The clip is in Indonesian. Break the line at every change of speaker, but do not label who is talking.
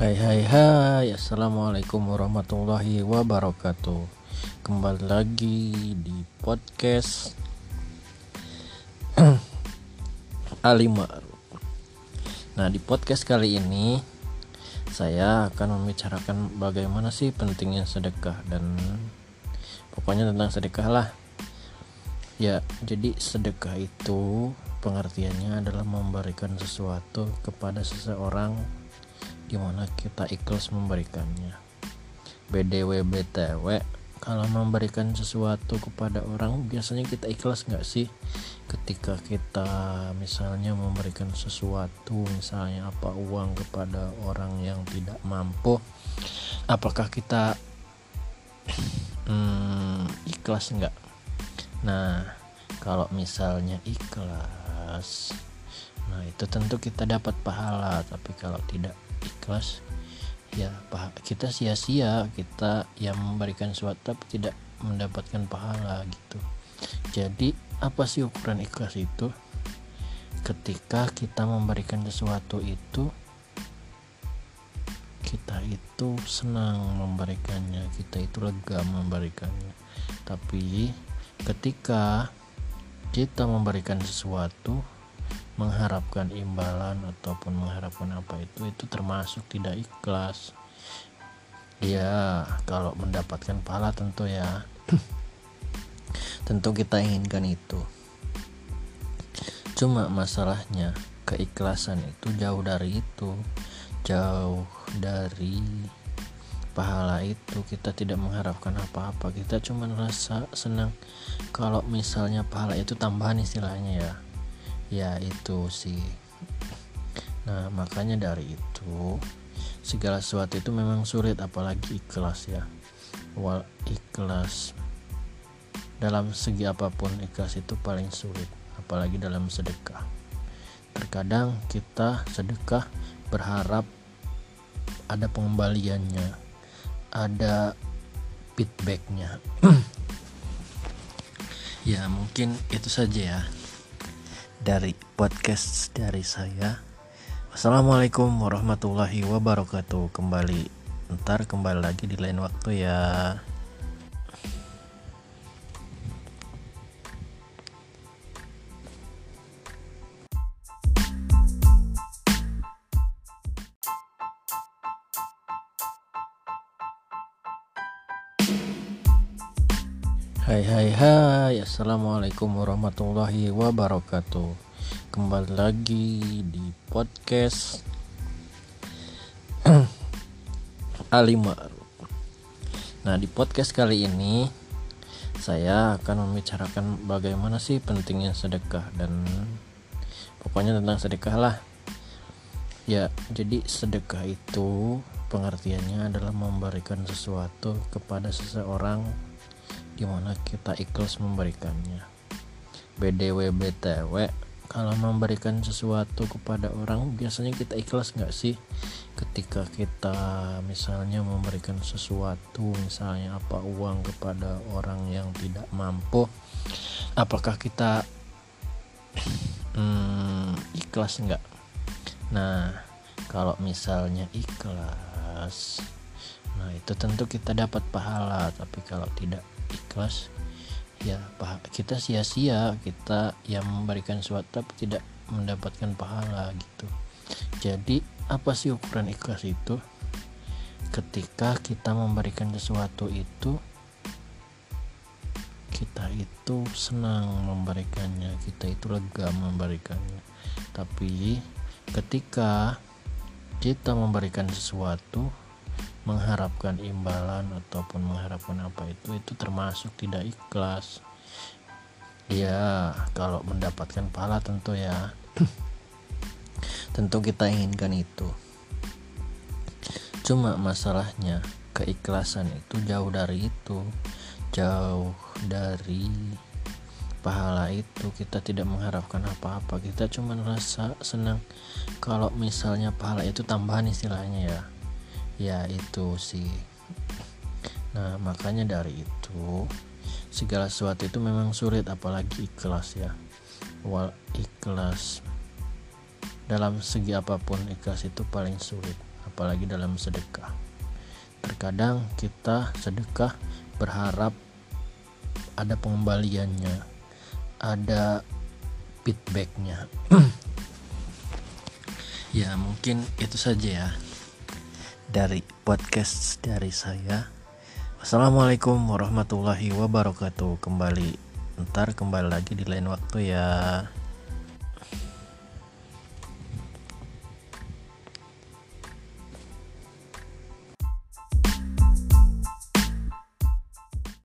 Hai hai hai. Assalamualaikum warahmatullahi wabarakatuh. Kembali lagi di podcast Alimar Nah di podcast kali ini Saya akan membicarakan bagaimana sih pentingnya sedekah Dan pokoknya tentang sedekah lah. Ya jadi sedekah itu pengertiannya adalah memberikan sesuatu kepada seseorang di mana kita ikhlas memberikannya. BDW BTW kalau memberikan sesuatu kepada orang biasanya kita ikhlas nggak sih? Ketika kita misalnya memberikan sesuatu misalnya apa uang kepada orang yang tidak mampu apakah kita hmm, ikhlas nggak? Nah kalau misalnya ikhlas nah itu tentu kita dapat pahala tapi kalau tidak ikhlas. Ya kita sia-sia kita yang memberikan sesuatu tapi tidak mendapatkan pahala gitu. Jadi apa sih ukuran ikhlas itu? Ketika kita memberikan sesuatu itu kita itu senang memberikannya kita itu lega memberikannya. Tapi ketika kita memberikan sesuatu mengharapkan imbalan ataupun mengharapkan apa itu itu termasuk tidak ikhlas. Ya kalau mendapatkan pahala tentu ya. Tentu kita inginkan itu. Cuma masalahnya keikhlasan itu jauh dari itu. Jauh dari pahala itu. Kita tidak mengharapkan apa-apa. Kita cuma rasa senang kalau misalnya pahala itu tambahan istilahnya ya ya itu sih. Nah makanya dari itu segala sesuatu itu memang sulit apalagi ikhlas ya. Wal ikhlas. Dalam segi apa pun ikhlas itu paling sulit apalagi dalam sedekah. Terkadang kita sedekah berharap ada pengembaliannya ada feedbacknya. Ya mungkin itu saja ya dari podcast dari saya. Wassalamualaikum warahmatullahi wabarakatuh. Kembali ntar kembali lagi di lain waktu ya Hai hai hai. Assalamualaikum warahmatullahi wabarakatuh. Kembali lagi di podcast Alimar Nah di podcast kali ini Saya akan membicarakan bagaimana sih pentingnya sedekah Dan pokoknya tentang sedekah lah. Ya jadi sedekah itu pengertiannya adalah memberikan sesuatu kepada seseorang gimana kita ikhlas memberikannya. BDW BTW kalau memberikan sesuatu kepada orang biasanya kita ikhlas nggak sih? Ketika kita misalnya memberikan sesuatu misalnya apa uang kepada orang yang tidak mampu apakah kita hmm, ikhlas nggak? Nah kalau misalnya ikhlas nah itu tentu kita dapat pahala tapi kalau tidak ikhlas. Ya kita sia-sia kita yang memberikan sesuatu tapi tidak mendapatkan pahala gitu. Jadi apa sih ukuran ikhlas itu? Ketika kita memberikan sesuatu itu kita itu senang memberikannya kita itu lega memberikannya. Tapi ketika kita memberikan sesuatu mengharapkan imbalan ataupun mengharapkan apa itu itu termasuk tidak ikhlas. Ya kalau mendapatkan pahala tentu ya. Tentu kita inginkan itu. Cuma masalahnya keikhlasan itu jauh dari itu. Jauh dari pahala itu kita tidak mengharapkan apa-apa. Kita cuma rasa senang kalau misalnya pahala itu tambahan istilahnya ya ya itu sih. Nah makanya dari itu segala sesuatu itu memang sulit apalagi ikhlas ya. Wal ikhlas. Dalam segi apa pun ikhlas itu paling sulit apalagi dalam sedekah. Terkadang kita sedekah berharap ada pengembaliannya ada feedbacknya. Ya mungkin itu saja ya dari podcast dari saya. Wassalamualaikum warahmatullahi wabarakatuh. Kembali ntar kembali lagi di lain waktu ya